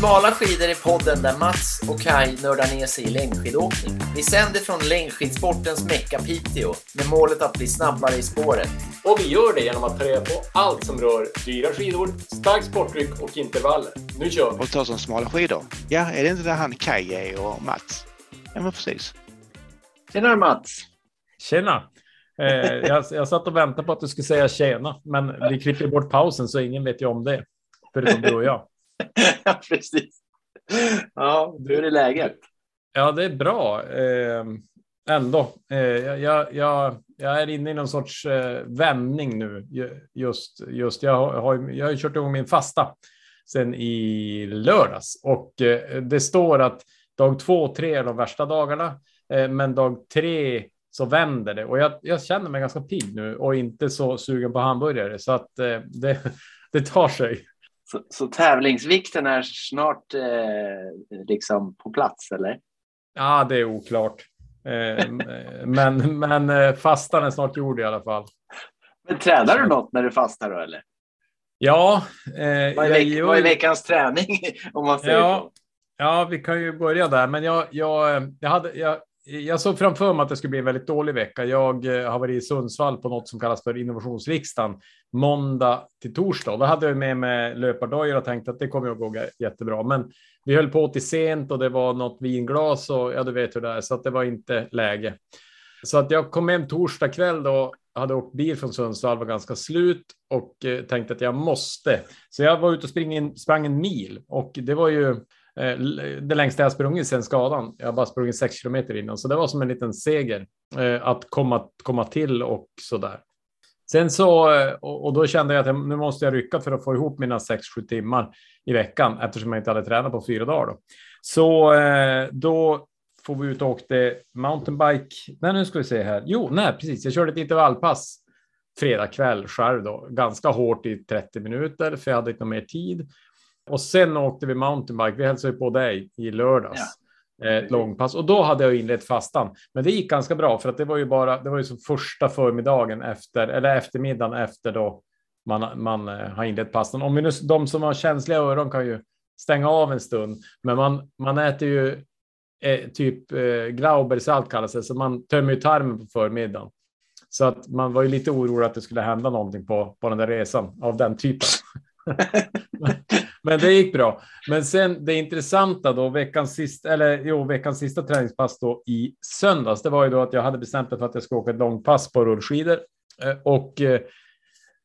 Smala skidor är podden där Mats och Kai nördar ner sig i längdskidåkning. Vi sänder från längdskidsportens mecka Piteå med målet att bli snabbare i spåret. Och vi gör det genom att ta reda på allt som rör dyra skidor, starkt sporttryck och intervaller. Nu kör vi! Och ta som smala skidor. Ja, är det inte där han Kaj är och Mats? Ja, men precis. Tjenare Mats! Tjena! Eh, jag, jag satt och väntade på att du skulle säga tjena, men vi klipper bort pausen så ingen vet ju om det. Förutom du och jag. ja, precis. Ja, hur är det läget? Ja, det är bra. Eh, ändå. Eh, jag, jag, jag är inne i någon sorts eh, vändning nu. Just, just jag, har, jag har kört igång min fasta sen i lördags och eh, det står att dag två och tre är de värsta dagarna, eh, men dag tre så vänder det och jag, jag känner mig ganska pigg nu och inte så sugen på hamburgare så att eh, det, det tar sig. Så, så tävlingsvikten är snart eh, liksom på plats, eller? Ja, det är oklart. Eh, men men eh, fastan är snart gjord i alla fall. Men tränar du något när du fastar då, eller? Ja. Eh, vad, är veck, gör... vad är veckans träning? Om man säger ja, så? ja, vi kan ju börja där. Men jag, jag, jag, hade, jag, jag såg framför mig att det skulle bli en väldigt dålig vecka. Jag eh, har varit i Sundsvall på något som kallas för innovationsriksdagen måndag till torsdag. Då hade jag med mig löpardojor och tänkte att det kommer att gå jättebra. Men vi höll på till sent och det var något vinglas och ja, du vet hur det är, så att det var inte läge. Så att jag kom hem torsdag kväll då, hade åkt bil från Sundsvall, var ganska slut och eh, tänkte att jag måste. Så jag var ute och spring, sprang en mil och det var ju eh, det längsta jag sprungit sedan skadan. Jag har bara sprungit sex kilometer innan, så det var som en liten seger eh, att komma, komma till och så där. Sen så, eh, och då kände jag att nu måste jag rycka för att få ihop mina sex sju timmar i veckan eftersom jag inte hade tränat på fyra dagar. Då. Så eh, då får vi ut och åkte mountainbike. Nej, nu ska vi se här. Jo, nej, precis. Jag körde ett intervallpass fredag kväll själv då, ganska hårt i 30 minuter för jag hade inte mer tid. Och sen åkte vi mountainbike. Vi hälsade på dig i lördags. Ja. Eh, ett långpass och då hade jag inlett fastan. Men det gick ganska bra för att det var ju bara. Det var ju som första förmiddagen efter eller eftermiddagen efter då man, man eh, har inlett passen. Om vi nu, de som har känsliga öron kan ju stänga av en stund, men man, man äter ju eh, typ eh, glaubersalt kallas det, så man tömmer ju tarmen på förmiddagen. Så att man var ju lite orolig att det skulle hända någonting på, på den där resan av den typen. Men det gick bra. Men sen det intressanta då, veckans sista, eller jo, veckans sista träningspass då i söndags, det var ju då att jag hade bestämt mig för att jag ska åka ett långpass på rullskidor eh, och eh,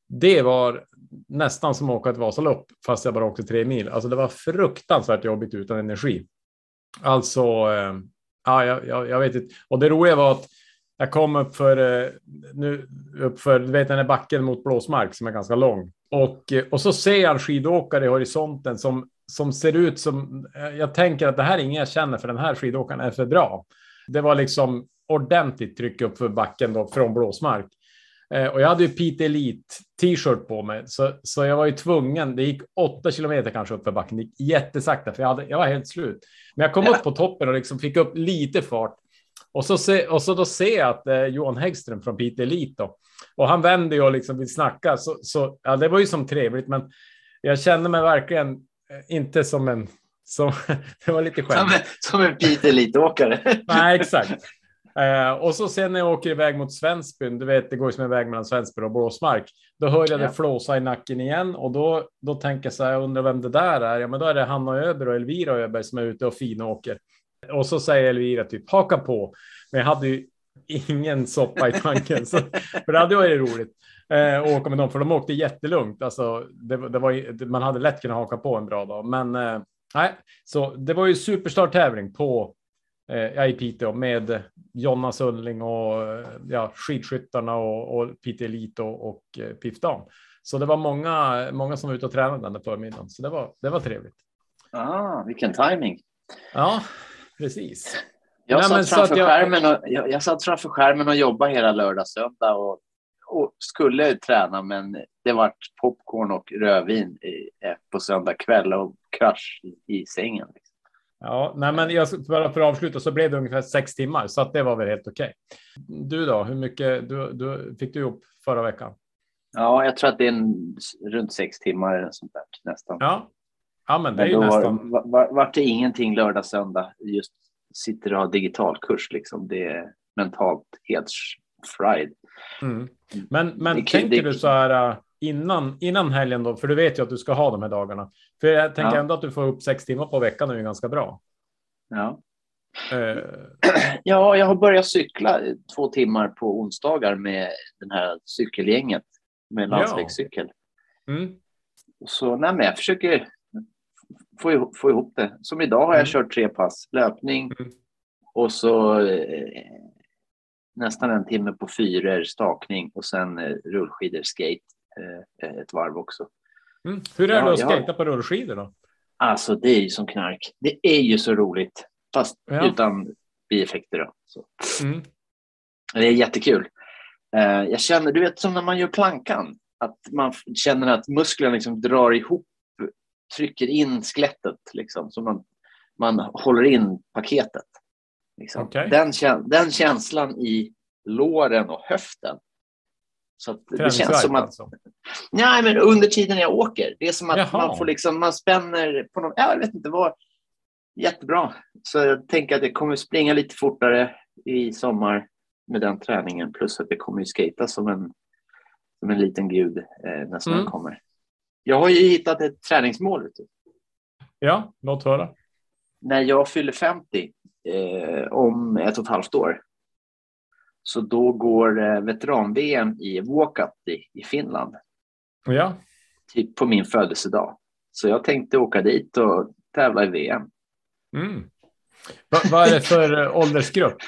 det var nästan som att åka ett Vasalopp, fast jag bara åkte tre mil. Alltså det var fruktansvärt jobbigt utan energi. Alltså, eh, ja, jag, jag, jag, vet inte. Och det roliga var att jag kom upp för, nu, upp för, du vet den här backen mot Blåsmark som är ganska lång. Och, och så ser jag en skidåkare i horisonten som, som ser ut som, jag tänker att det här är ingen jag känner för den här skidåkaren är för bra. Det var liksom ordentligt tryck upp för backen då från Blåsmark. Eh, och jag hade ju Pete Elite t-shirt på mig, så, så jag var ju tvungen. Det gick åtta kilometer kanske upp för backen. Det gick jättesakta, för jag, hade, jag var helt slut. Men jag kom upp på toppen och liksom fick upp lite fart. Och så, se, och så då ser jag att eh, Johan Häggström från Pite Elite då, och han vänder ju och liksom vill snacka. Så, så ja, det var ju som trevligt, men jag kände mig verkligen eh, inte som en som, det var lite skämt. Som, som en Pite Elite-åkare. Nej, exakt. Uh, och så sen när jag åker iväg mot Svensbyn, du vet, det går ju som en väg mellan Svensbyn och Blåsmark. Då hör jag det flåsa i nacken igen och då, då tänker jag så här, jag undrar vem det där är. Ja, men då är det Hanna Öberg och Elvira Öberg som är ute och finåker. Och så säger Elvira typ haka på. Men jag hade ju ingen soppa i tanken, så, för det hade varit roligt eh, att åka med dem, för de åkte jättelugnt. Alltså, det, det var, man hade lätt kunnat haka på en bra dag, men eh, nej, så det var ju superstar-tävling på eh, i Piteå med Jonna Sundling och ja, skidskyttarna och, och Piteå Elite och, och eh, Pif Dam. Så det var många, många som var ute och tränade den där förmiddagen, så det var, det var trevligt. Ah, vilken timing. Ja, precis. Jag, Nej, satt framför jag... Skärmen och, jag, jag satt framför skärmen och jobbade hela lördag söndag och, och skulle träna men det var popcorn och rödvin i, eh, på söndag kväll och krasch i, sängen. Liksom. Ja, nej, men jag, för, för att avsluta så blev det ungefär sex timmar så att det var väl helt okej. Okay. Du då, hur mycket du, du, fick du ihop förra veckan? Ja, jag tror att det är en, runt sex timmar eller sånt där nästan. Ja, Ja, men det är Men ju då nästan. var, var, vart det ingenting lördag, söndag. Just sitter och har digitalkurs liksom. Det är mentalt helt fried. Mm. Men, men Det är tänker det är du så här äh, innan, innan helgen då? För du vet ju att du ska ha de här dagarna. För jag tänker Ja. ändå att du får upp sex timmar på veckan är ju ganska bra. Ja. Eh, ja, jag har börjat cykla två timmar på onsdagar med den här cykelgänget med Ja. landsvägscykel. mm. Så nej, men jag försöker få ihop, få ihop det. Som idag har jag Mm. kört tre pass. Löpning Mm. och så eh, nästan en timme på fyror, stakning och sen eh, rullskidor, skate eh, ett varv också. Mm. Hur är Ja, det att ja. skejta på rullskidor då? Alltså det är ju som knark. Det är ju så roligt. Fast Ja. utan bieffekter då. Mm. Det är jättekul. Eh, jag känner, du vet som när man gör plankan, att man känner att musklerna liksom drar ihop, trycker in skelettet liksom, så man, man håller in paketet. Liksom. Okej. Den, den känslan i låren och höften. Så att det känns som att, alltså. nej men under tiden jag åker, det är som att Jaha. man får liksom, man spänner på någon, ja, jag vet inte vad, jättebra. Så jag tänker att jag kommer springa lite fortare i sommar med den träningen. Plus att jag kommer ju skata som en, som en liten gud eh, när snön Mm. kommer. Jag har ju hittat ett träningsmål. Vet du. Ja, låt höra. När jag fyller 50 eh, om ett och ett halvt år. Så då går eh, veteran-VM i walkout i, i Finland. Ja, Typ på min födelsedag. Så jag tänkte åka dit och tävla i VM. mm. Va, vad är det för eh, åldersgrupp?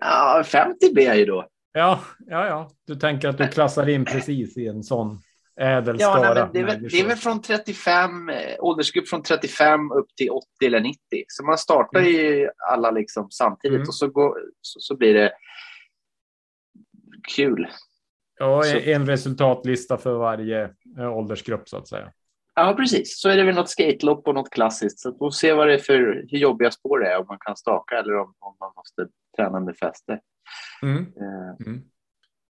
Ja, 50 blir jag ju då. Ja, ja, ja. Du tänker att du klassar in precis i en sån ädel Ja, skara det, är väl, det är väl från 35, eh, åldersgrupp från 35 upp till 80 eller 90. Så man startar ju alla liksom samtidigt Mm. och så, går, så, så blir det kul. Ja, så- en resultatlista för varje eh, åldersgrupp så att säga. Ja, precis. Så är det väl något skatelopp och något klassiskt. Så får se vad det är för, hur jobbiga spår det är, om man kan staka eller om, om man måste träna med fäste. Mm. Eh, Mm.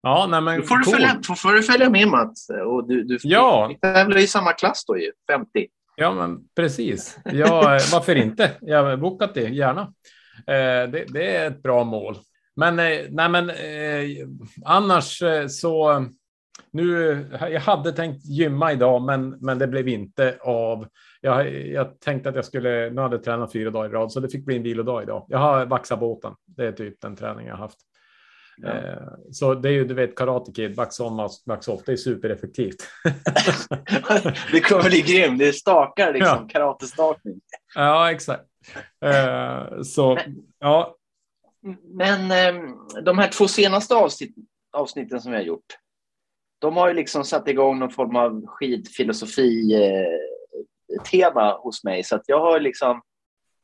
Ja, nej men Då får du, coolt. följa, får, får du följa med Mats. Och du, du, Ja. Vi tävlar i samma klass då ju, 50. Ja, men precis. Ja, eh, varför inte? Jag har bokat det, gärna. Eh, det, det är ett bra mål. Men, eh, nej, men eh, annars eh, så... Nu, jag hade tänkt gymma idag, men, men det blev inte av. Jag, jag tänkte att jag skulle, nu hade jag tränat fyra dagar i rad, så det fick bli en vilodag idag. Jag har vaxat båten. Det är typ den träning jag har haft. Ja. Eh, så det är ju, du vet, Karate Kid, vaxa on, vaxa off, det är supereffektivt. det kommer bli grym. Det är stakar, liksom. Ja. karatestakning. ja, exakt. Eh, så, ja, Men eh, de här två senaste avsnitt, avsnitten som vi har gjort, de har ju liksom satt igång någon form av skidfilosofi-tema hos mig. Så att jag har liksom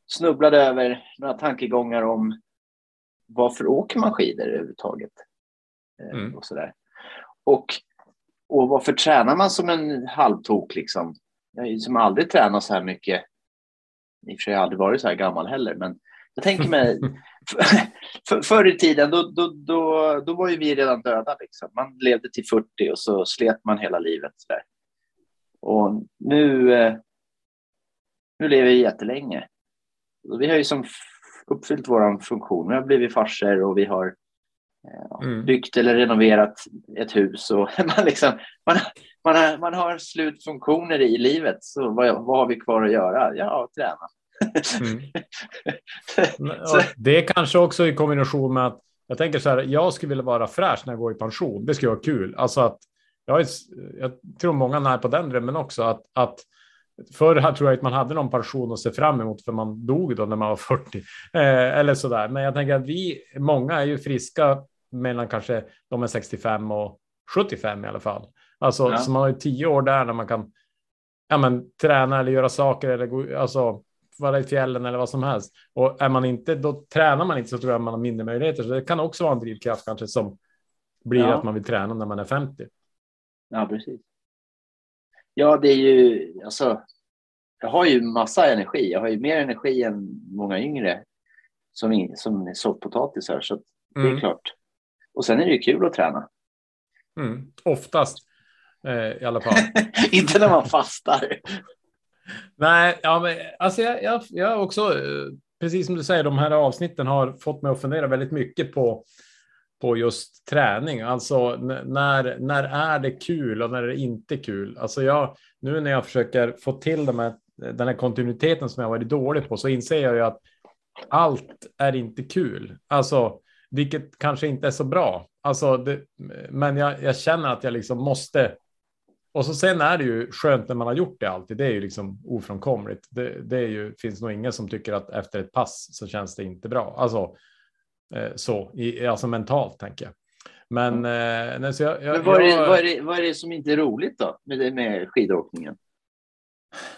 snubblat över några tankegångar om varför åker man skidor överhuvudtaget? Eh, Mm. Och, sådär. Och, och varför tränar man som en halvtok? Liksom? Jag har ju som aldrig tränat så här mycket. I och för sig har jag aldrig varit så här gammal heller, men jag tänker mig för, förr i tiden, då, då, då, då var ju vi redan döda. Liksom. Man levde till 40 och så slet man hela livet. Så där. Och nu, eh, nu lever vi jättelänge. Vi har ju som uppfyllt vår funktion. Vi har blivit farsor och vi har eh, Mm. byggt eller renoverat ett hus. Och man, liksom, man, man, har, man har slutfunktioner i livet. Så vad, vad har vi kvar att göra? Ja, träna. Mm. Och det är kanske också i kombination med att jag tänker så här, jag skulle vilja vara fräsch när jag går i pension. Det skulle vara kul. Alltså att jag, är, jag tror många när på den drömmen också att, att Förr här tror jag att man hade någon pension att se fram emot för man dog då när man var 40 eh, eller så där. Men jag tänker att vi, många är ju friska mellan kanske de är 65 och 75 i alla fall. Alltså, Ja. så man har ju tio år där när man kan ja, men, träna eller göra saker eller gå, alltså, vara i fjällen eller vad som helst. Och är man inte, då tränar man inte så tror jag man har mindre möjligheter. Så det kan också vara en drivkraft kanske som blir Ja. att man vill träna när man är 50. Ja, precis. Ja, det är ju alltså. Jag har ju massa energi. Jag har ju mer energi än många yngre som, som är soffpotatisar. Så det är Mm. klart. Och sen är det ju kul att träna. Mm. Oftast eh, i alla fall. Inte när man fastar. Nej, ja, men, alltså jag, jag, jag också, eh, precis som du säger, de här avsnitten har fått mig att fundera väldigt mycket på, på just träning. Alltså när, när är det kul och när är det inte kul? Alltså jag, nu när jag försöker få till de här, den här kontinuiteten som jag varit dålig på så inser jag ju att allt är inte kul. Alltså, vilket kanske inte är så bra. Alltså, det, men jag, jag känner att jag liksom måste och så sen är det ju skönt när man har gjort det alltid. Det är ju liksom ofrånkomligt. Det, det är ju, finns nog ingen som tycker att efter ett pass så känns det inte bra. Alltså så, i, alltså mentalt tänker jag. Men, mm. eh, nej, så jag, jag, Men vad, är det, vad, är det, vad är det som inte är roligt då med, med skidåkningen?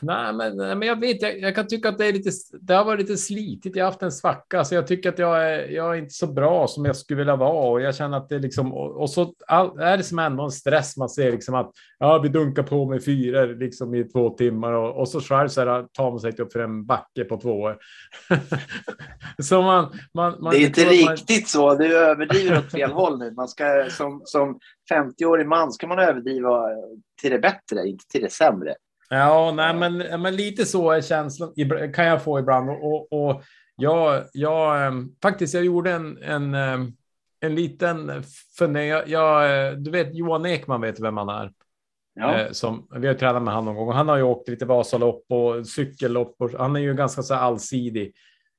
Nej, men, men jag vet, jag, jag, kan tycka att det är lite. Det har varit lite slitigt. Jag har haft en svacka, så jag tycker att jag är. Jag är inte så bra som jag skulle vilja vara och jag känner att det liksom och, och så all, är det som ändå en stress. Man ser liksom att ja, vi dunkar på med fyra liksom i två timmar och, och så själv så här, tar man sig upp för en backe på två år. så man, man, man, det är inte riktigt så. Du överdriver åt fel håll nu. Man ska som som 50-årig man ska man överdriva till det bättre, inte till det sämre. Ja, nej, men, men lite så är känslan kan jag få ibland. Och, och jag, jag ehm, faktiskt, jag gjorde en, en, ehm, en liten fundering. Jag, jag, du vet Johan Ekman vet vem han är. Ja. Eh, som, vi har tränat med honom någon gång. Han har ju åkt lite Vasalopp och cykellopp. Och, han är ju ganska så allsidig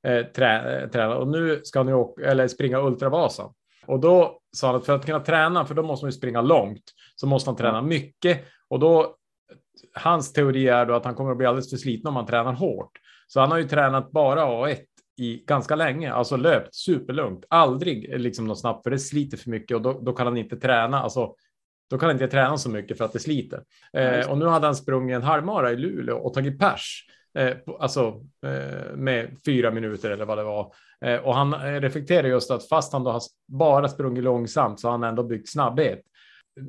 eh, trä, eh, tränare. Och nu ska han ju åka, eller springa Ultravasan. Och då sa han att för att kunna träna, för då måste man ju springa långt, så måste han träna mycket. Och då hans teori är då att han kommer att bli alldeles för sliten om han tränar hårt. Så han har ju tränat bara A1 i ganska länge, alltså löpt superlugnt, aldrig liksom något snabbt, för det sliter för mycket och då, då kan han inte träna. Alltså, då kan han inte träna så mycket för att det sliter. Eh, och nu hade han sprungit en halvmara i Luleå och tagit pers, eh, alltså eh, med fyra minuter eller vad det var. Eh, och han reflekterar just att fast han då har bara sprungit långsamt så har han ändå byggt snabbhet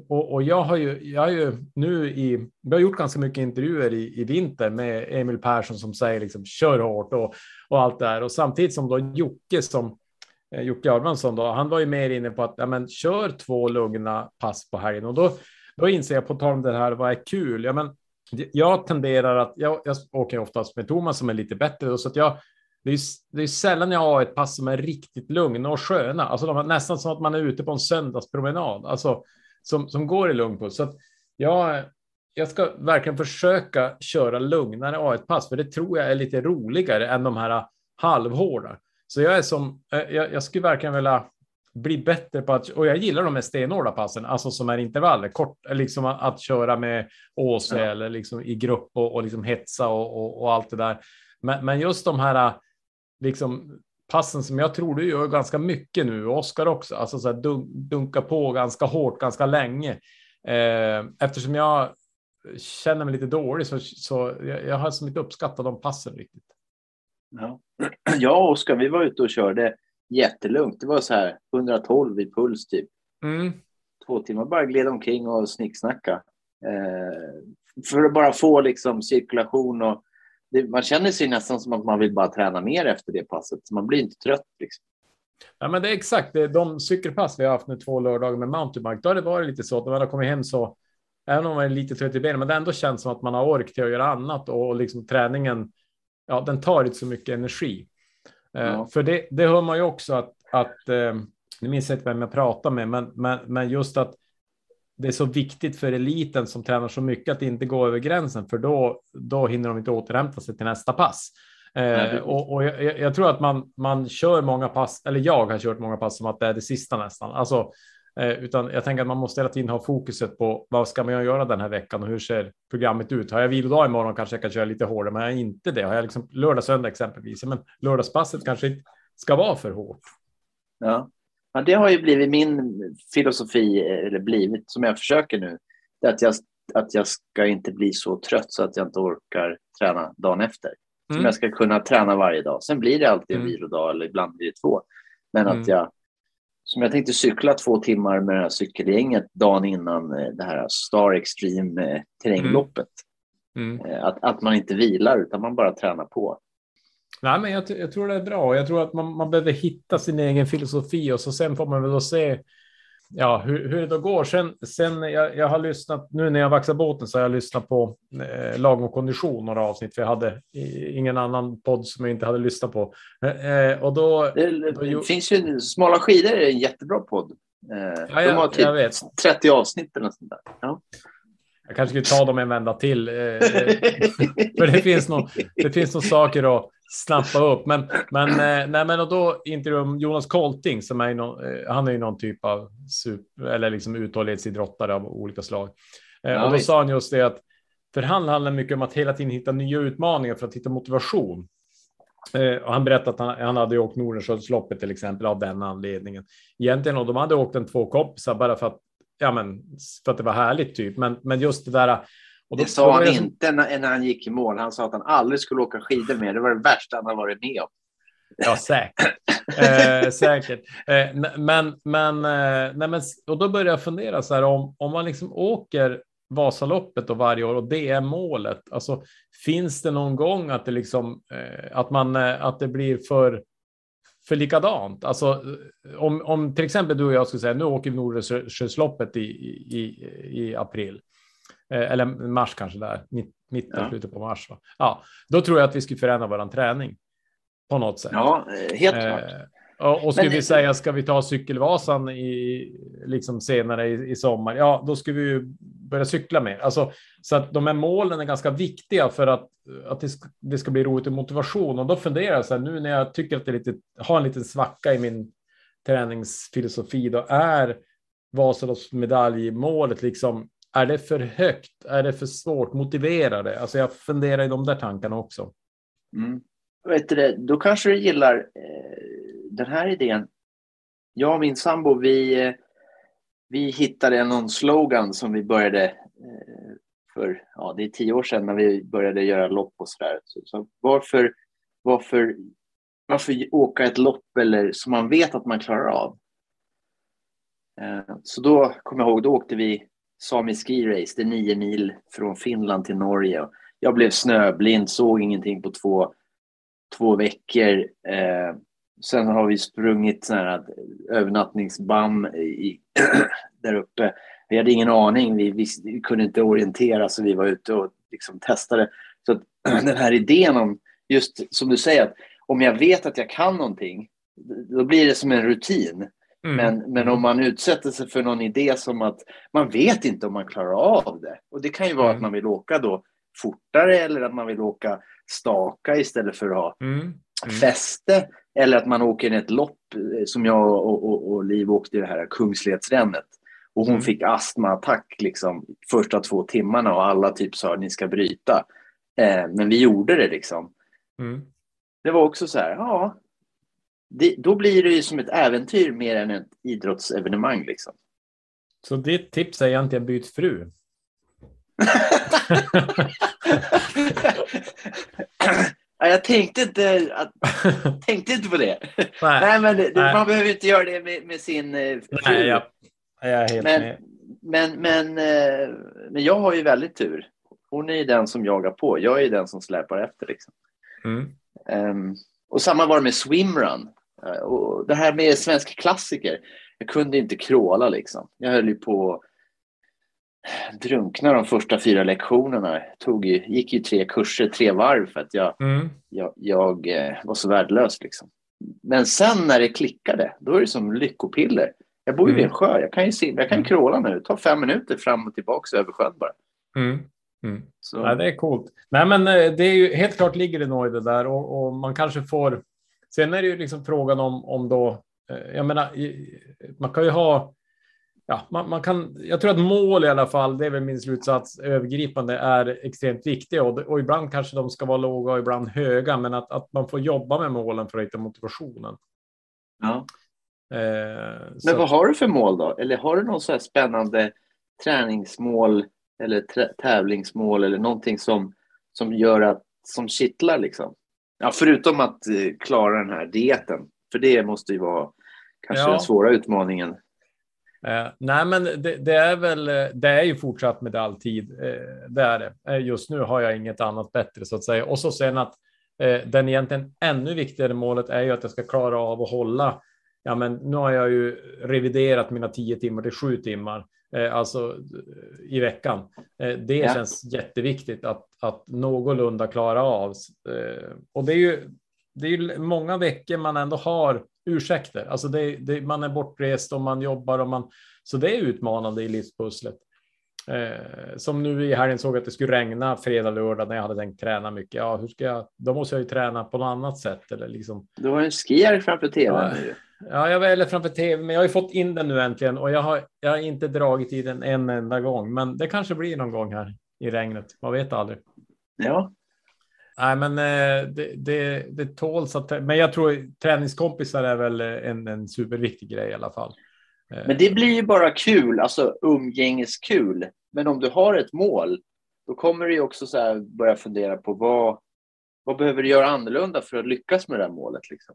och, och, jag har ju, jag har ju nu i, vi har gjort ganska mycket intervjuer i, i vinter med Emil Persson som säger liksom kör hårt och, och allt det här Och samtidigt som då Jocke som eh, Jocke Armansson då, han var ju mer inne på att ja, men, kör två lugna pass på helgen och då, då inser jag på tal om det här, vad är kul? Ja, men, jag tenderar att, jag, jag åker oftast med Thomas som är lite bättre, så att jag, det är, det är sällan jag har ett pass som är riktigt lugna och sköna, alltså de, nästan som att man är ute på en söndagspromenad. Alltså, som, som går i lugn puls. Så att jag, jag ska verkligen försöka köra lugnare A1-pass, för det tror jag är lite roligare än de här halvhårda. Så jag är som, eh, jag, jag skulle verkligen vilja bli bättre på att, och jag gillar de här stenhårda passen, alltså som är intervaller, kort, liksom att, att köra med Åse ja. eller liksom i grupp och, och liksom hetsa och, och, och, allt det där. Men, men just de här liksom passen som jag tror du gör ganska mycket nu, Oskar också, alltså så här dun dunka på ganska hårt, ganska länge. Eh, eftersom jag känner mig lite dålig så, så jag, jag har som inte uppskattat de passen riktigt. Ja, jag och Oskar, vi var ute och körde jättelugnt. Det var så här 112 i puls typ. Mm. Två timmar bara gled omkring och snicksnacka. Eh, för att bara få liksom cirkulation och det, man känner sig nästan som att man vill bara träna mer efter det passet. Så man blir inte trött. Liksom. Ja, men det är exakt det. De cykelpass vi har haft nu två lördagar med mountainbike, då har det varit lite så att när man har kommit hem så, även om man är lite trött i benen, men det ändå känns som att man har ork till att göra annat och liksom träningen, ja, den tar inte så mycket energi. Eh, ja. Uh, för det, det hör man ju också att, att uh, nu minns jag inte vem jag pratar med, men, men, men just att det är så viktigt för eliten som tränar så mycket att inte gå över gränsen, för då, då hinner de inte återhämta sig till nästa pass. Eh, och, och jag, jag, tror att man, man kör många pass, eller jag har kört många pass som att det är det sista nästan. Alltså, eh, utan jag tänker att man måste hela tiden ha fokuset på vad ska man göra den här veckan och hur ser programmet ut? Har jag vilodag imorgon kanske jag kan köra lite hårdare, men har jag inte det, har jag liksom lördag, söndag exempelvis, men lördagspasset kanske inte ska vara för hårt. Ja. Ja, det har ju blivit min filosofi, eller blivit, som jag försöker nu. Att, jag, att jag ska inte bli så trött så att jag inte orkar träna dagen efter. Mm. Som jag ska kunna träna varje dag. Sen blir det alltid en mm. vilodag eller ibland blir det två. Men mm. att jag, som jag tänkte cykla två timmar med det här cykelgänget dagen innan eh, det här Star Extreme eh, terrängloppet. Mm. mm. Eh, att, att man inte vilar utan man bara tränar på. Nej, men jag, jag, tror det är bra. Jag tror att man, man behöver hitta sin egen filosofi och så sen får man väl se ja, hur, hur det då går. Sen, sen jag, jag har lyssnat, nu när jag vaxar båten så har jag lyssnat på eh, lag och kondition några avsnitt, för jag hade ingen annan podd som jag inte hade lyssnat på. Eh, och då, det, då, det finns ju, Smala skidor är en jättebra podd. Eh, ja, de har typ 30 avsnitt eller sånt där. Ja. Jag kanske skulle ta dem en vända till. Eh, för det finns, nog, det finns nog saker att snappa upp. Men, men, eh, nej, men och då intervjuade Jonas Kolting som är någon, eh, han är ju någon typ av super, eller liksom uthållighetsidrottare av olika slag. Eh, ja, och då visst. sa han just det att för han handlar mycket om att hela tiden hitta nya utmaningar för att hitta motivation. Och han berättade att han, han hade åkt Nordenskiöldsloppet till exempel av den anledningen. Egentligen och de hade åkt en två kompisar bara för att ja, men för att det var härligt typ. Men, men just det där. Och då, det sa han inte när, när han gick i mål. Han sa att han aldrig skulle åka skidor mer. Det var det värsta han har varit med om. Ja, säkert. eh, säkert. Eh, men, men, eh, nej, men, och då började jag fundera så här om, om man liksom åker Vasaloppet och varje år och det är målet. Alltså, finns det någon gång att det liksom eh, att man eh, att det blir för för likadant. Alltså, om, om till exempel du och jag skulle säga nu åker vi Nordenskiöldsloppet i, i, i april. Eh, eller mars kanske där, mitt, mitten, ja. slutet på mars. Va? Ja, då tror jag att vi skulle förändra vår träning på något sätt. Ja, helt klart. Eh, och, och skulle Men... vi säga, ska vi ta cykelvasan i, liksom senare i, i sommar? Ja, då ska vi ju börja cykla mer. Alltså, så att de här målen är ganska viktiga för att, att det, ska, det ska bli roligt och motivation. Och då funderar jag så här, nu när jag tycker att det är lite, har en liten svacka i min träningsfilosofi, då är Vasaloppsmedaljmålet liksom, är det för högt? Är det för svårt? Motivera det? Alltså jag funderar i de där tankarna också. Mm. Vet du, då kanske du gillar eh, den här idén. Jag och min sambo, vi, eh, vi hittade någon slogan som vi började eh, för, ja det är tio år sedan när vi började göra lopp och sådär. Så, så varför, varför, varför åka ett lopp eller som man vet att man klarar av? Eh, så då kommer jag ihåg, då åkte vi Sami Ski Race, det är nio mil från Finland till Norge. Jag blev snöblind, såg ingenting på två, två veckor. Eh, sen har vi sprungit sådana här övernattningsbam i, där uppe. Vi hade ingen aning, vi, vi, vi, kunde inte orientera så vi var ute och liksom testade. Så att, den här idén om, just som du säger, att om jag vet att jag kan någonting, då blir det som en rutin. Mm. Men, men om man utsätter sig för någon idé som att man vet inte om man klarar av det. Och det kan ju vara mm. att man vill åka då fortare eller att man vill åka staka istället för att ha mm. Mm. fäste. Eller att man åker ett lopp eh, som jag och, och, och Liv åkte i det här Kungsledsrännet. Och hon mm. fick astmaattack liksom första två timmarna och alla typ sa att ni ska bryta. Eh, men vi gjorde det liksom. Mm. Det var också så här, ja. Det, då blir det ju som ett äventyr mer än ett idrottsevenemang liksom. Så ditt tips är egentligen byt fru? jag tänkte inte, att, tänkte inte på det. Nej, Nej men det, Nej. man behöver inte göra det med, med sin eh, fru. Nej, jag, jag är helt men, med. Men, men, eh, men jag har ju väldigt tur. Hon är ju den som jagar på. Jag är ju den som släpar efter. Liksom. Mm. Um, och samma var det med swimrun. Uh, och det här med svensk klassiker. Jag kunde inte kråla liksom. Jag höll ju på drunkna de första fyra lektionerna. Tog ju, gick ju tre kurser, tre varv för att jag, mm. jag, jag eh, var så värdelös. Liksom. Men sen när det klickade, då är det som lyckopiller. Jag bor ju mm. vid en sjö, jag kan ju simma, jag kan ju mm. kråla nu. Tar fem minuter fram och tillbaka över sjön bara. Mm. Mm. Ja, det är coolt. Nej, men eh, det är ju helt klart ligger det nog i det där och, och, man kanske får. Sen är det ju liksom frågan om om då. Eh, jag menar, man kan ju ha ja, man, man, kan, jag tror att mål i alla fall, det är väl min slutsats, övergripande är extremt viktiga och, och ibland kanske de ska vara låga och ibland höga, men att, att man får jobba med målen för att hitta motivationen. Ja. Eh, men vad har du för mål då? Eller har du någon så här spännande träningsmål eller tävlingsmål eller någonting som, som gör att, som kittlar liksom? Ja, förutom att eh, klara den här dieten, för det måste ju vara kanske ja. den svåra utmaningen. Eh, nej, men det, det, är väl. Eh, det är ju fortsatt medaljtid. Eh, det är det. Eh, just nu har jag inget annat bättre så att säga. Och så sen att eh, den egentligen ännu viktigare målet är ju att jag ska klara av att hålla ja, men nu har jag ju reviderat mina tio timmar till sju timmar, alltså i veckan. Eh, det ja. känns jätteviktigt att, att någorlunda klara av. Eh, och det är ju, det är ju många veckor man ändå har ursäkter. Alltså det, det, man är bortrest och man jobbar och man, så det är utmanande i livspusslet. Eh, som nu i helgen såg att det skulle regna fredag, lördag när jag hade tänkt träna mycket. Ja, hur ska jag? Då måste jag ju träna på något annat sätt eller liksom. Du har en skier framför tv ja. Ja, jag väljer framför tv, men jag har ju fått in den nu äntligen och jag har, jag har inte dragit i den en enda gång, men det kanske blir någon gång här i regnet. Man vet aldrig. Ja. Nej, men eh, det, det, det tåls att. Men jag tror träningskompisar är väl en, en superviktig grej i alla fall. Men det blir ju bara kul, alltså umgängeskul. Men om du har ett mål, då kommer du också så börja fundera på vad, vad behöver du göra annorlunda för att lyckas med det här målet? Liksom?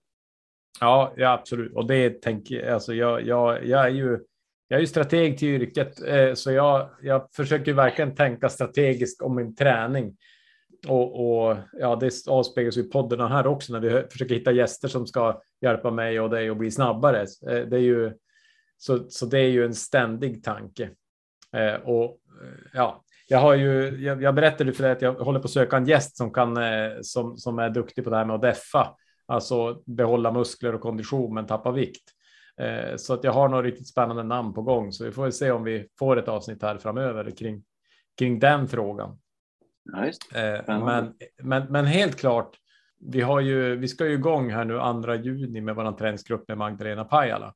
Ja, ja, absolut. Och det tänker alltså jag, jag, jag är ju jag är ju strateg till yrket, eh, så jag, jag försöker verkligen tänka strategiskt om min träning. Och, och ja, det avspeglas i poddarna här också när vi försöker hitta gäster som ska hjälpa mig och dig att bli snabbare. Eh, det är ju, så, så det är ju en ständig tanke. Eh, och eh, ja, jag har ju, jag, jag berättade för dig att jag håller på att söka en gäst som kan, eh, som, som är duktig på det här med att deffa, alltså behålla muskler och kondition men tappa vikt. Eh, så att jag har några riktigt spännande namn på gång, så vi får se om vi får ett avsnitt här framöver kring, kring den frågan. Ja, men, men, men helt klart, vi, har ju, vi ska ju igång här nu andra juni med vår träningsgrupp med Magdalena Pajala.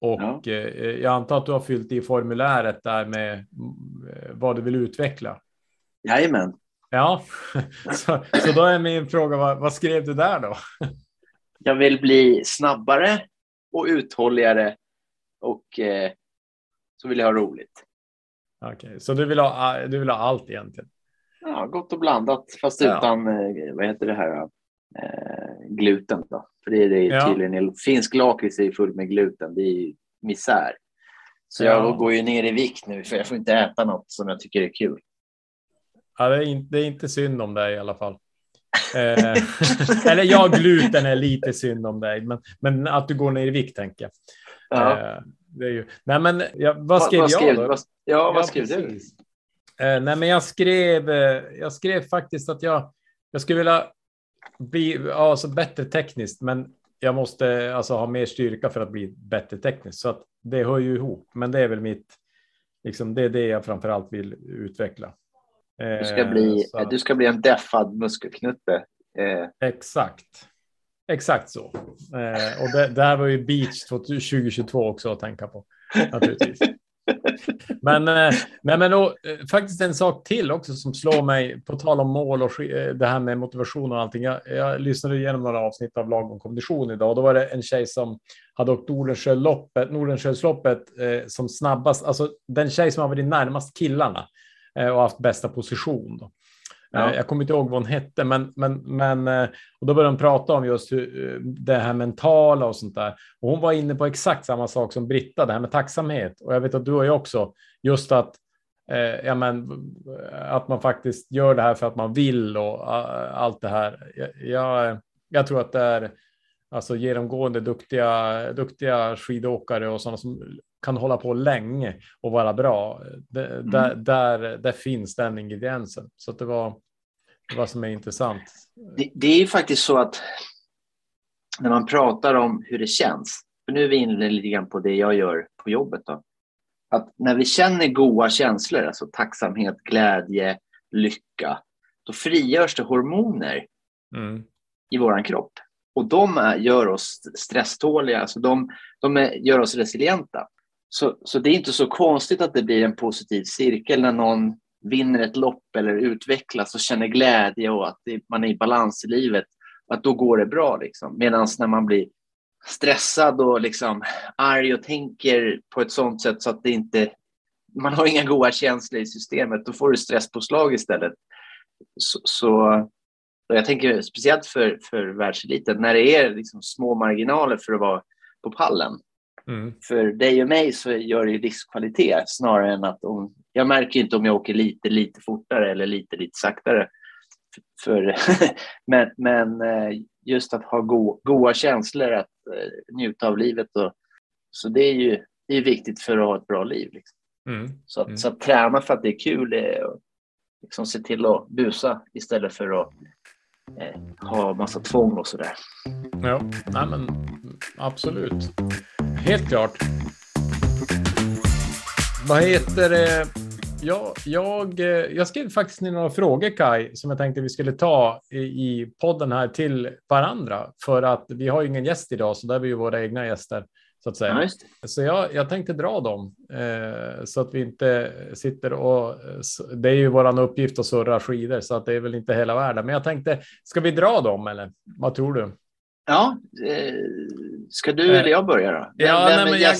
Och ja. Eh, jag antar att du har fyllt i formuläret där med eh, vad du vill utveckla. Jajamän. Ja, så, så då är min fråga, vad, vad skrev du där då? Jag vill bli snabbare och uthålligare och eh, så vill jag ha roligt. Okej, okay. så du vill, ha, du vill ha allt egentligen? Ja, gott och blandat, fast ja. utan, eh, vad heter det här, eh, gluten då. För det är det ja. tydligen, finsk lakrits är full med gluten, det är misär. Så jag ja. går ju ner i vikt nu för jag får inte äta något som jag tycker är kul. Ja, det är inte, det är inte synd om dig i alla fall. eh, eller ja, gluten är lite synd om dig, men, men att du går ner i vikt tänker jag. Ja. Eh, det är ju, nej, men ja, vad skrev, vad, jag då? Vad, ja, vad skrev du? Eh, nej, men jag skrev, eh, jag skrev faktiskt att jag, jag skulle vilja bli alltså bättre tekniskt, men jag måste alltså ha mer styrka för att bli bättre tekniskt. Så att det hör ju ihop, men det är väl mitt, liksom det är det jag framför allt vill utveckla. Du ska bli, så. du ska bli en deffad muskelknutte. Eh. Exakt. Exakt så. Eh, och det, det här var ju Beach 2022 också att tänka på. Naturligtvis. Men, eh, nej, men och, eh, faktiskt en sak till också som slår mig på tal om mål och eh, det här med motivation och allting. Jag, jag lyssnade igenom några avsnitt av lag om kondition idag och då var det en tjej som hade åkt Nordenskiöldsloppet, Nordenskiöldsloppet eh, som snabbast, alltså den tjej som har varit närmast killarna eh, och haft bästa position. Då. Ja. Eh, jag kommer inte ihåg vad hon hette, men, men, men eh, och då började de prata om just hur, eh, det här mentala och sånt där. Och hon var inne på exakt samma sak som Britta, det här med tacksamhet. Och jag vet att du och jag också, just att, eh, ja, men, att man faktiskt gör det här för att man vill och allt det här. Jag, jag, jag, tror att det är alltså genomgående duktiga, duktiga skidåkare och sådana som kan hålla på länge och vara bra. Det, mm. där, där, där, finns den ingrediensen. Så det var vad som är intressant. Det, det är faktiskt så att när man pratar om hur det känns, för nu är vi inne lite grann på det jag gör på jobbet. Då. Att när vi känner goda känslor, alltså tacksamhet, glädje, lycka, då frigörs det hormoner mm. i vår kropp. Och de är, gör oss stresståliga, alltså de, de är, gör oss resilienta. Så, så det är inte så konstigt att det blir en positiv cirkel när någon vinner ett lopp eller utvecklas och känner glädje och att det, man är i balans i livet. Att då går det bra. Liksom. Medan när man blir stressad och liksom arg och tänker på ett sånt sätt så att det inte man har inga goda känslor i systemet, då får du stresspåslag istället. Så, så jag tänker speciellt för, för världseliten, när det är liksom små marginaler för att vara på pallen, Mm. För dig och mig så gör det livskvalitet snarare än att om, jag märker inte om jag åker lite, lite fortare eller lite, lite saktare. För, men, men eh, just att ha go goda känslor, att eh, njuta av livet. Och, så det är ju det är viktigt för att ha ett bra liv. Liksom. Mm. Så, att, Mm. så att träna för att det är kul är att liksom se till att busa istället för att eh, ha massa tvång och sådär. Ja, nej men absolut. Helt klart. Vad heter det? Ja, jag, eh, jag skrev faktiskt ner några frågor, Kai, som jag tänkte vi skulle ta i, podden här till varandra. För att vi har ju ingen gäst idag, så där är vi ju våra egna gäster, så att säga. Så jag, jag tänkte dra dem eh, så att vi inte sitter och... Det är ju våran uppgift att surra skidor så att det är väl inte hela världen. Men jag tänkte, ska vi dra dem eller vad tror du? Ja, eh, ska du Eh, eller jag börja då? Vem, Ja, vem nej, är men jag,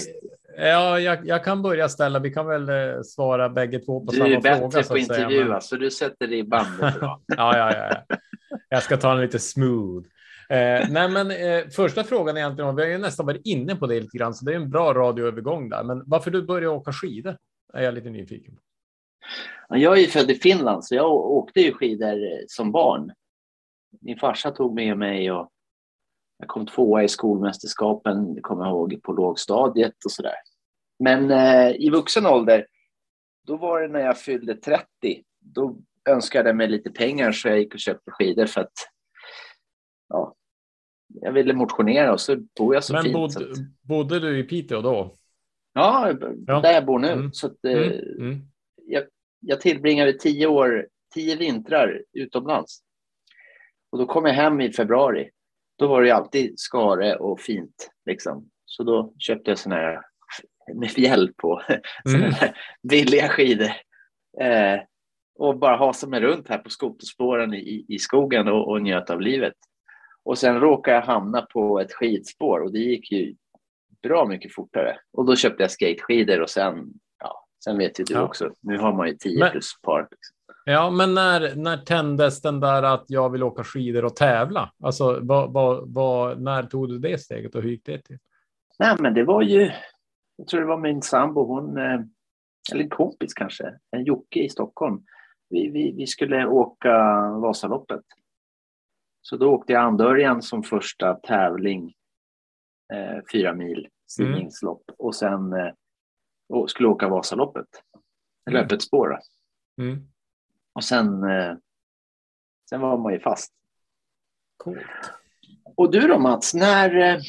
ja jag, jag kan börja ställa. Vi kan väl eh, svara bägge två på Du samma är bättre fråga. så på att säga, intervjua, men- så du sätter bandet bra. ja, ja, ja, ja. Jag ska ta den lite smooth. Eh, nej, men eh, första frågan är egentligen, vi har ju nästan varit inne på det lite grann, så det är en bra radioövergång där. Men varför du började åka skidor är jag lite nyfiken på. Ja, Jag är ju född i Finland, så jag åkte ju skidor som barn. Min farsa tog med mig och jag kom tvåa i skolmästerskapen, kommer jag ihåg, på lågstadiet och sådär. Men eh, i vuxen ålder, då var det när jag fyllde 30. Då önskade jag mig lite pengar så jag gick och köpte skidor för att ja, jag ville motionera och så bor jag så Men fint. bod, så att, bodde du i Piteå då? ja, Ja. där jag bor nu. Mm. Så att, eh, Mm, mm. jag, jag tillbringade tio år, tio vintrar utomlands. Och då kom jag hem i februari. Då var det ju alltid skare och fint. Liksom. Så då köpte jag såna här med fjäll på, Mm. billiga skidor. Eh, och bara hasa mig runt här på skoterspåren i, i skogen och, och njöt av livet. Och sen råkade jag hamna på ett skidspår och det gick ju bra mycket fortare. Och då köpte jag skateskidor och sen, ja, sen vet ju du Ja. också, nu har man ju 10 Men- plus par. Liksom. Ja, men när, när tändes den där att jag vill åka skidor och tävla? Alltså, vad, vad, vad, när tog du det steget och hur gick det till? Nej, men det var ju, jag tror det var min sambo, hon, eh, eller en kompis kanske, en Jocke i Stockholm. Vi, vi, vi skulle åka Vasaloppet. Så då åkte jag Andörjan som första tävling, eh, fyra mil simningslopp och sen eh, och skulle åka Vasaloppet. Mm. öppet spår. Mm. Och sen, eh, sen var man ju fast. Coolt. Och du då Mats, när, eh,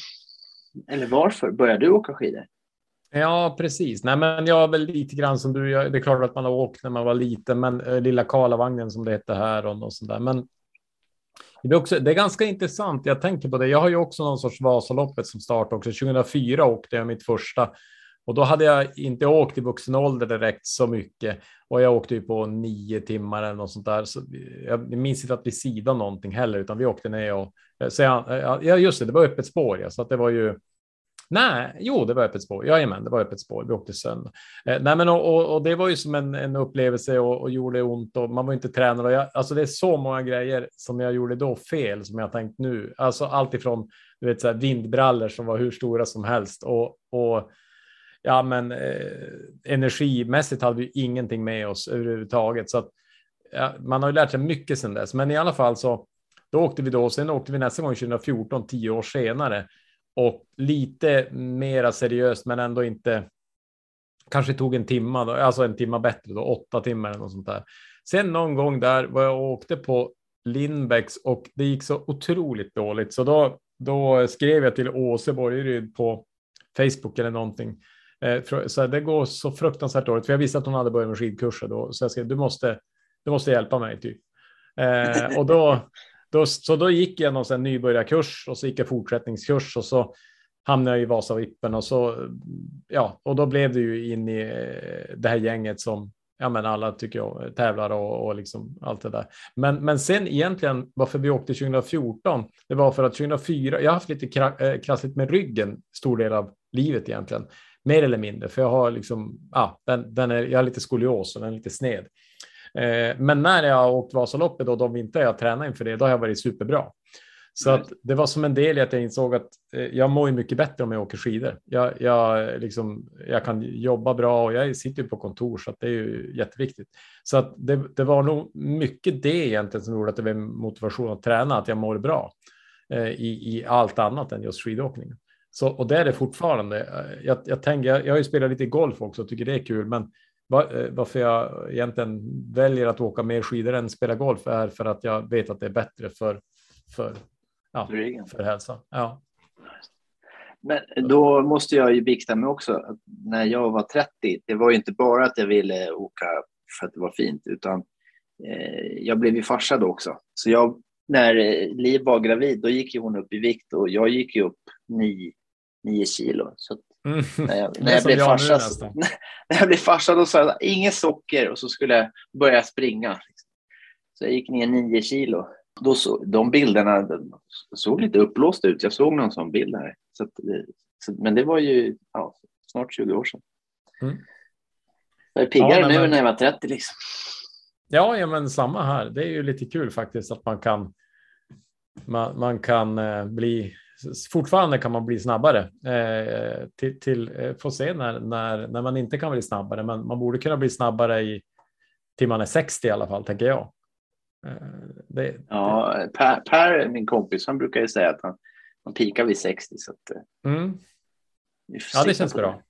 eller varför började du åka skidor? Ja, precis. Nej, men jag är väl lite grann som du. Jag, det är klart att man har åkt när man var liten, men eh, lilla Karlavagnen som det hette här och, och sånt där. Men det är, också, det är ganska intressant. Jag tänker på det. Jag har ju också någon sorts Vasaloppet som start också. 2004 åkte jag mitt första och då hade jag inte åkt i vuxen ålder direkt så mycket och jag åkte ju på nio timmar eller något sånt där. Så jag minns inte att vi sidade någonting heller, utan vi åkte ner och eh, så jag, eh, ja, just det, det var öppet spår, ja, så att det var ju Nej, jo, det var öppet spår. Jajamän, det var öppet spår. Vi åkte sönder. Eh, nej, men och, och, och det var ju som en, en upplevelse och, och gjorde ont och man var inte tränad. Och jag, alltså det är så många grejer som jag gjorde då fel som jag tänkt nu. Alltså allt ifrån du vet, så här, vindbrallor som var hur stora som helst och, och ja, men eh, energimässigt hade vi ingenting med oss överhuvudtaget. Så att, ja, man har ju lärt sig mycket sedan dess. Men i alla fall så då åkte vi då. Sen åkte vi nästa gång 2014, tio år senare och lite mera seriöst, men ändå inte. Kanske tog en timma, då, alltså en timma bättre då, åtta timmar eller något sånt där. Sen någon gång där var jag och åkte på Lindbäcks och det gick så otroligt dåligt, så då, då skrev jag till Åse Borgeryd på Facebook eller någonting. Eh, så det går så fruktansvärt dåligt, för jag visste att hon hade börjat med skidkurser då, så jag skrev du måste, du måste hjälpa mig typ. Eh, och då, då, så då gick jag någon sån nybörjarkurs och så gick jag fortsättningskurs och så hamnade jag i Vasavippen och så ja, och då blev det ju in i eh, det här gänget som ja, men alla tycker jag tävlar och, och liksom allt det där. Men, men sen egentligen varför vi åkte 2014, det var för att 2004, jag har haft lite kra, eh, krassligt med ryggen stor del av livet egentligen, mer eller mindre, för jag har liksom, ja, den, den är, jag har lite skolios och den är lite sned. Eh, men när jag har åkt Vasaloppet och de vintrar jag tränat inför det, då har jag varit superbra. Så Mm. att det var som en del i att jag insåg att eh, jag mår mycket bättre om jag åker skidor. Jag, jag, liksom, jag kan jobba bra och jag sitter ju på kontor så att det är ju jätteviktigt. Så att det, det var nog mycket det egentligen som gjorde att det var motivation att träna, att jag mår bra. eh, i, i allt annat än just skidåkning. Så, och det är det fortfarande. Eh, jag, jag, tänker, jag, jag har ju spelat lite golf också och tycker det är kul, men var, eh, varför jag egentligen väljer att åka mer skidor än spela golf är för att jag vet att det är bättre för, för, ja, för hälsan. Ja. Men då måste jag ju bikta mig också. När jag var 30, det var ju inte bara att jag ville åka för att det var fint, utan eh, jag blev ju farsa då också. Så jag, när Liv var gravid, då gick ju hon upp i vikt och jag gick ju upp nio, nio kilo. Så mm. när jag, när jag blev farsa, så, när jag blev farsa då sa jag inget socker och så skulle jag börja springa. Så jag gick ner nio kilo. Då så, de bilderna såg lite uppblåsta ut. Jag såg någon sån bild här. Så, så men det var ju ja, snart 20 år sedan. Mm. Jag är piggare ja, nu men... när jag var 30 liksom. Ja, ja, men samma här. Det är ju lite kul faktiskt att man kan. Man, man kan eh, bli fortfarande kan man bli snabbare eh, till, till eh, få se när, när, när man inte kan bli snabbare, men man borde kunna bli snabbare i till man är 60 i alla fall, tänker jag. Eh, det, ja, det... Per, per, min kompis, han brukar ju säga att han, han pikar vid 60. Så att, eh, mm. Ja, det känns bra.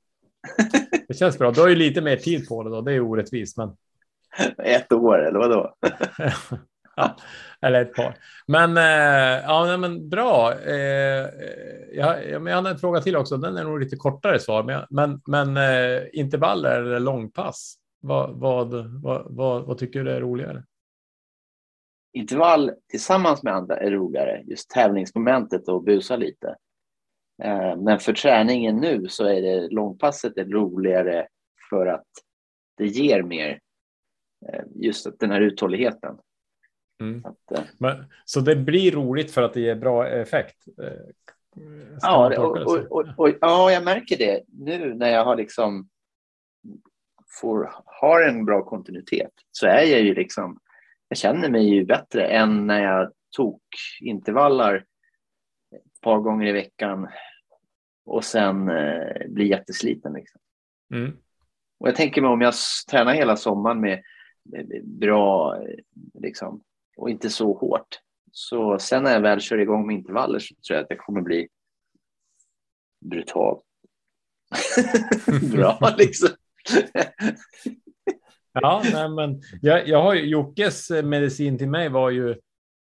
Det känns bra. Du har ju lite mer tid på det då. Det är orättvist, men. Ett år eller vad då? ja, eller ett par. Men, eh, ja, men bra. Eh, eh jag, jag hade en fråga till också. Den är nog lite kortare svar, men, men, men eh, intervaller eller långpass. Vad, vad, vad, vad, vad tycker du är roligare? intervall tillsammans med andra är roligare, just tävlingsmomentet och busa lite. Eh, men för träningen nu så är det långpasset är roligare för att det ger mer eh, just den här uthålligheten. Mm. Att, eh, Men, så det blir roligt för att det ger bra effekt? ja, och, och, och, och, ja, jag märker det nu när jag har liksom får, har en bra kontinuitet så är jag ju liksom jag känner mig ju bättre än när jag tog intervaller ett par gånger i veckan och sen eh, blir jättesliten. Liksom. Mm. Och jag tänker mig om jag tränar hela sommaren med, med bra liksom, och inte så hårt. Så sen när jag väl kör igång med intervaller så tror jag att jag kommer bli brutal. Bra liksom. Ja, nej, men jag, jag har ju, Jockes eh, medicin till mig var ju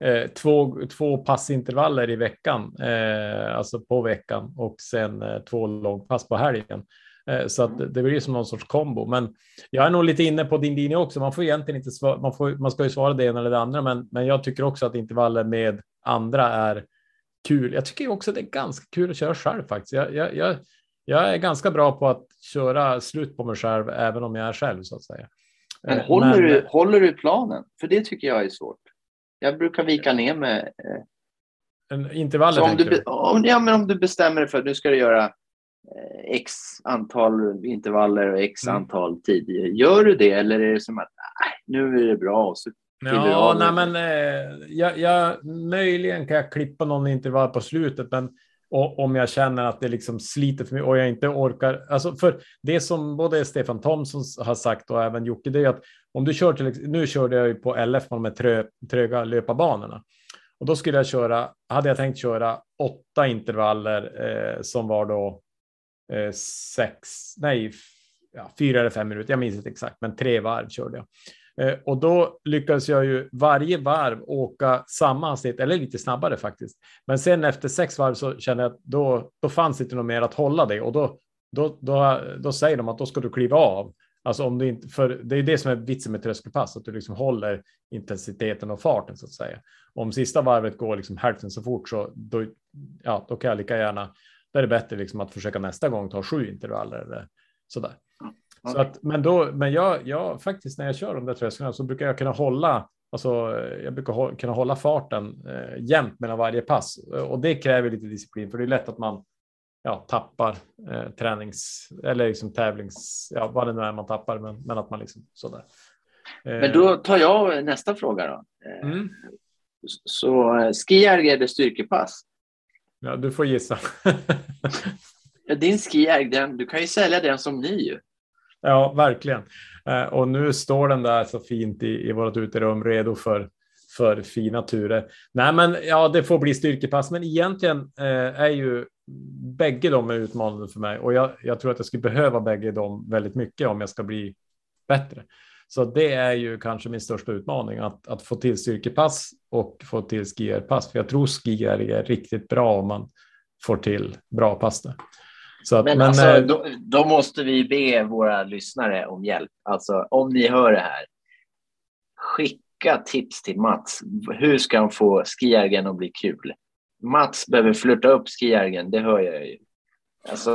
eh, två, två passintervaller i veckan, eh, alltså på veckan och sen eh, två långpass på helgen. Eh, så att det blir som någon sorts kombo. Men jag är nog lite inne på din linje också. Man får egentligen inte svara, man, får, man ska ju svara det ena eller det andra, men, men jag tycker också att intervaller med andra är kul. Jag tycker också att det är ganska kul att köra själv faktiskt. Jag, jag, jag, jag är ganska bra på att köra slut på mig själv, även om jag är själv så att säga. Men, eh, håller, men... Du, håller du planen? För det tycker jag är svårt. Jag brukar vika ner med... Eh... Intervaller, om du, om, ja, men om du bestämmer dig för att nu ska du göra x antal intervaller och x mm. antal tid. Gör du det eller är det som att nu är det bra och så Ja, nej, men eh, jag, jag, möjligen kan jag klippa någon intervall på slutet, men och om jag känner att det liksom sliter för mig och jag inte orkar. Alltså för det som både Stefan Thomsson har sagt och även Jocke, det är att om du kör till nu körde jag ju på LF med de trö, tröga löparbanorna och då skulle jag köra. Hade jag tänkt köra åtta intervaller eh, som var då eh, sex, nej, ja, fyra eller fem minuter. Jag minns inte exakt, men tre varv körde jag. Eh, och då lyckades jag ju varje varv åka samma hastighet, eller lite snabbare faktiskt. Men sen efter sex varv så kände jag att då, då fanns det inte något mer att hålla det och då, då, då, då säger de att då ska du kliva av. Alltså om du inte, för det är det som är vitsen med tröskelpass, att du liksom håller intensiteten och farten så att säga. Om sista varvet går liksom hälften så fort så då, ja, då kan jag lika gärna. Då är det bättre liksom att försöka nästa gång ta sju intervaller eller så där. Så att, men då, men jag, jag faktiskt när jag kör de där trösklarna så brukar jag kunna hålla, alltså jag brukar hå, kunna hålla farten eh, jämnt mellan varje pass och det kräver lite disciplin för det är lätt att man ja, tappar eh, tränings eller liksom tävlings, ja, vad det nu är man tappar, men, men att man liksom sådär. Eh, men då tar jag nästa fråga då. Eh, mm. Så eh, skijärg eller styrkepass? Ja, du får gissa. Din skijärg, du kan ju sälja den som ny. Ja, verkligen. Eh, och nu står den där så fint i, i vårt uterum redo för, för fina turer. Nej, men ja, det får bli styrkepass, men egentligen eh, är ju bägge de är utmanande för mig och jag, jag tror att jag skulle behöva bägge dem väldigt mycket om jag ska bli bättre. Så det är ju kanske min största utmaning att, att få till styrkepass och få till skierpass. För jag tror skier är riktigt bra om man får till bra pass. Där. Att, men, men alltså, då, då, måste vi be våra lyssnare om hjälp. Alltså om ni hör det här. Skicka tips till Mats. Hur ska han få skijärgen att bli kul? Mats behöver flytta upp skijärgen, det hör jag ju. Alltså,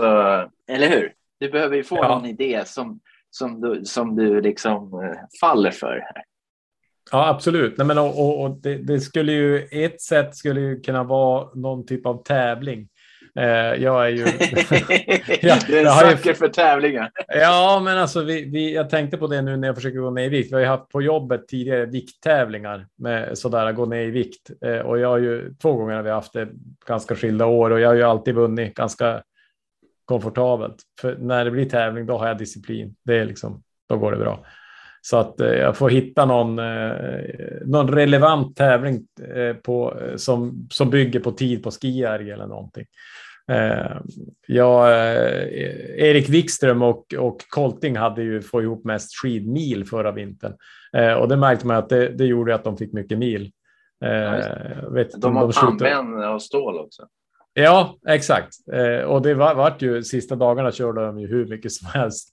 eller hur? Du behöver ju få ja. någon idé som, som, du, som du liksom eh, faller för. Här. Ja, absolut. Nej, men, och, och, och det, det, skulle ju, ett sätt skulle ju kunna vara någon typ av tävling. Eh, jag är ju... jag, du är en sucker för tävlingar. ja, men alltså vi, vi, jag tänkte på det nu när jag försöker gå ner i vikt. Vi har ju haft på jobbet tidigare vikttävlingar med sådär gå ner i vikt. Eh, och jag har ju två gånger har vi haft det ganska skilda år och jag har ju alltid vunnit ganska komfortabelt. För när det blir tävling, då har jag disciplin. Det är liksom, då går det bra. Så att eh, jag får hitta någon, eh, någon relevant tävling eh, på, som, som bygger på tid på skijärg eller någonting. Ja, Erik Wikström och, och Kolting hade ju fått ihop mest skidmil förra vintern och det märkte man att det, det gjorde att de fick mycket mil. Ja, vet, de har pannben av stål också. Ja, exakt. Eh, och det var, vart ju sista dagarna körde de ju hur mycket som helst.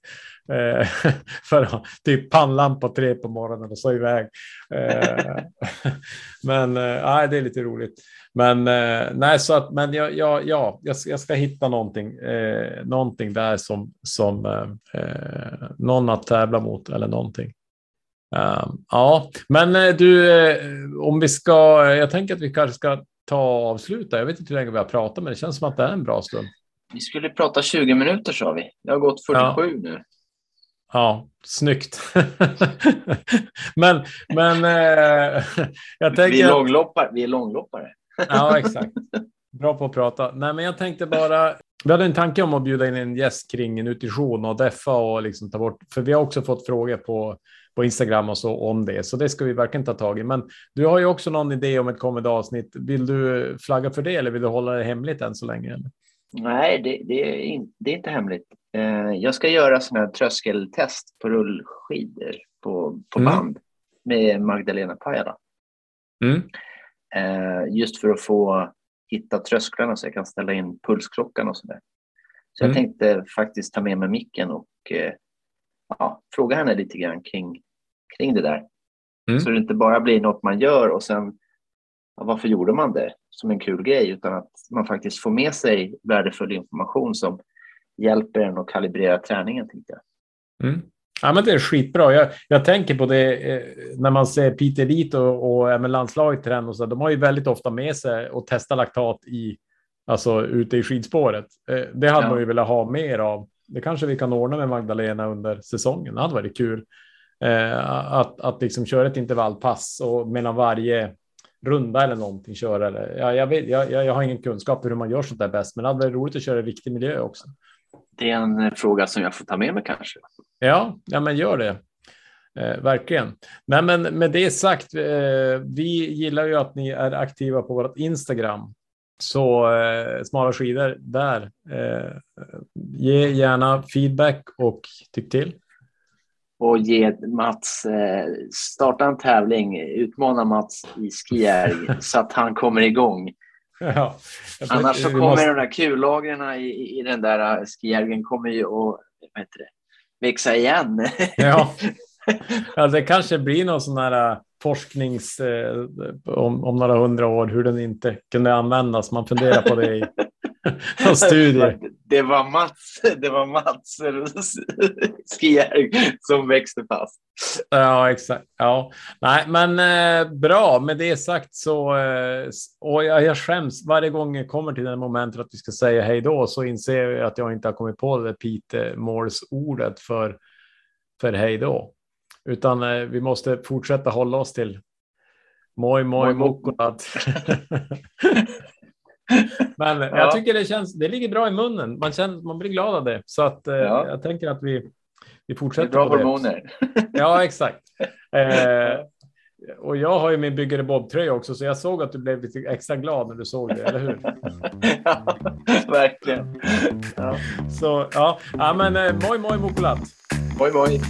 Eh, för typ pannlampa tre på morgonen och så iväg. Eh, men eh, det är lite roligt. Men eh, nej, så att, men ja, ja, ja jag, jag ska hitta någonting, eh, någonting där som, som eh, eh någon att tävla mot eller någonting. Um, ja, men du, om vi ska, jag tänker att vi kanske ska ta och avsluta. Jag vet inte hur länge vi har pratat, men det känns som att det är en bra stund. Vi skulle prata 20 minuter sa vi. Det har gått 47 ja. nu. Ja, snyggt. men men eh, jag tänker... Vi är, långloppare. Vi är långloppare. ja, exakt. Bra på att prata. Nej, men jag tänkte bara. Vi hade en tanke om att bjuda in en gäst kring nutrition och deffa och liksom ta bort, för vi har också fått frågor på på Instagram och så om det, så det ska vi verkligen ta tag i. Men du har ju också någon idé om ett kommande avsnitt. Vill du flagga för det eller vill du hålla det hemligt än så länge? Eller? Nej, det, det, är, in, det är inte hemligt. Eh, jag ska göra sådana här tröskeltest på rullskidor på, på mm. band med Magdalena Pajala. Mm. Eh, just för att få hitta trösklarna så jag kan ställa in pulsklockan och sådär. Så mm. jag tänkte faktiskt ta med mig micken och eh, ja, fråga henne lite grann kring, kring det där. Mm. Så det inte bara blir något man gör och sen ja, varför gjorde man det som en kul grej utan att man faktiskt får med sig värdefull information som hjälper en att kalibrera träningen. Tycker jag. Mm. Ja, men det är skitbra. Jag, jag tänker på det eh, när man ser Peter Lit och, och även landslaget tränar och så. De har ju väldigt ofta med sig och testa laktat i, alltså ute i skidspåret. Eh, det hade ja. man ju velat ha mer av. Det kanske vi kan ordna med Magdalena under säsongen. Det hade varit kul eh, att, att liksom köra ett intervallpass och mellan varje runda eller någonting köra. Eller, ja, jag, vet, jag, jag har ingen kunskap hur man gör sånt där bäst, men det hade varit roligt att köra i riktig miljö också. Det är en eh, fråga som jag får ta med mig kanske. Ja, ja men gör det. Eh, verkligen. Nej, men med det sagt, eh, vi gillar ju att ni är aktiva på vårt Instagram. Så eh, smala skidor där. Eh, ge gärna feedback och tyck till och ge Mats, eh, starta en tävling, utmana Mats i skijärg så att han kommer igång. Ja, Annars så kommer måste... de där kullagren i, i den där skijärgen kommer ju att det, växa igen. Ja. ja, det kanske blir någon sån här äh, forsknings eh, om, om några hundra år hur den inte kunde användas. Man funderar på det i studier. Det var Mats, det var Mats Skijärg som växte fast. Ja, exakt. Ja, nej, men eh, bra. Med det sagt så eh, och jag, jag skäms varje gång jag kommer till det momentet att vi ska säga hej då så inser jag att jag inte har kommit på det Pete Måls ordet för för hej då, utan eh, vi måste fortsätta hålla oss till Moi moi mokkolat. Men ja. jag tycker det känns, det ligger bra i munnen. Man, känner, man blir glad av det. Så att, eh, ja. jag tänker att vi, vi fortsätter. Det är bra hormoner. ja, exakt. Eh, och jag har ju min byggare Bob-tröja också, så jag såg att du blev lite extra glad när du såg det, eller hur? ja, verkligen. Ja. Så ja, ja men eh, moi moi mokulat. Moi moi.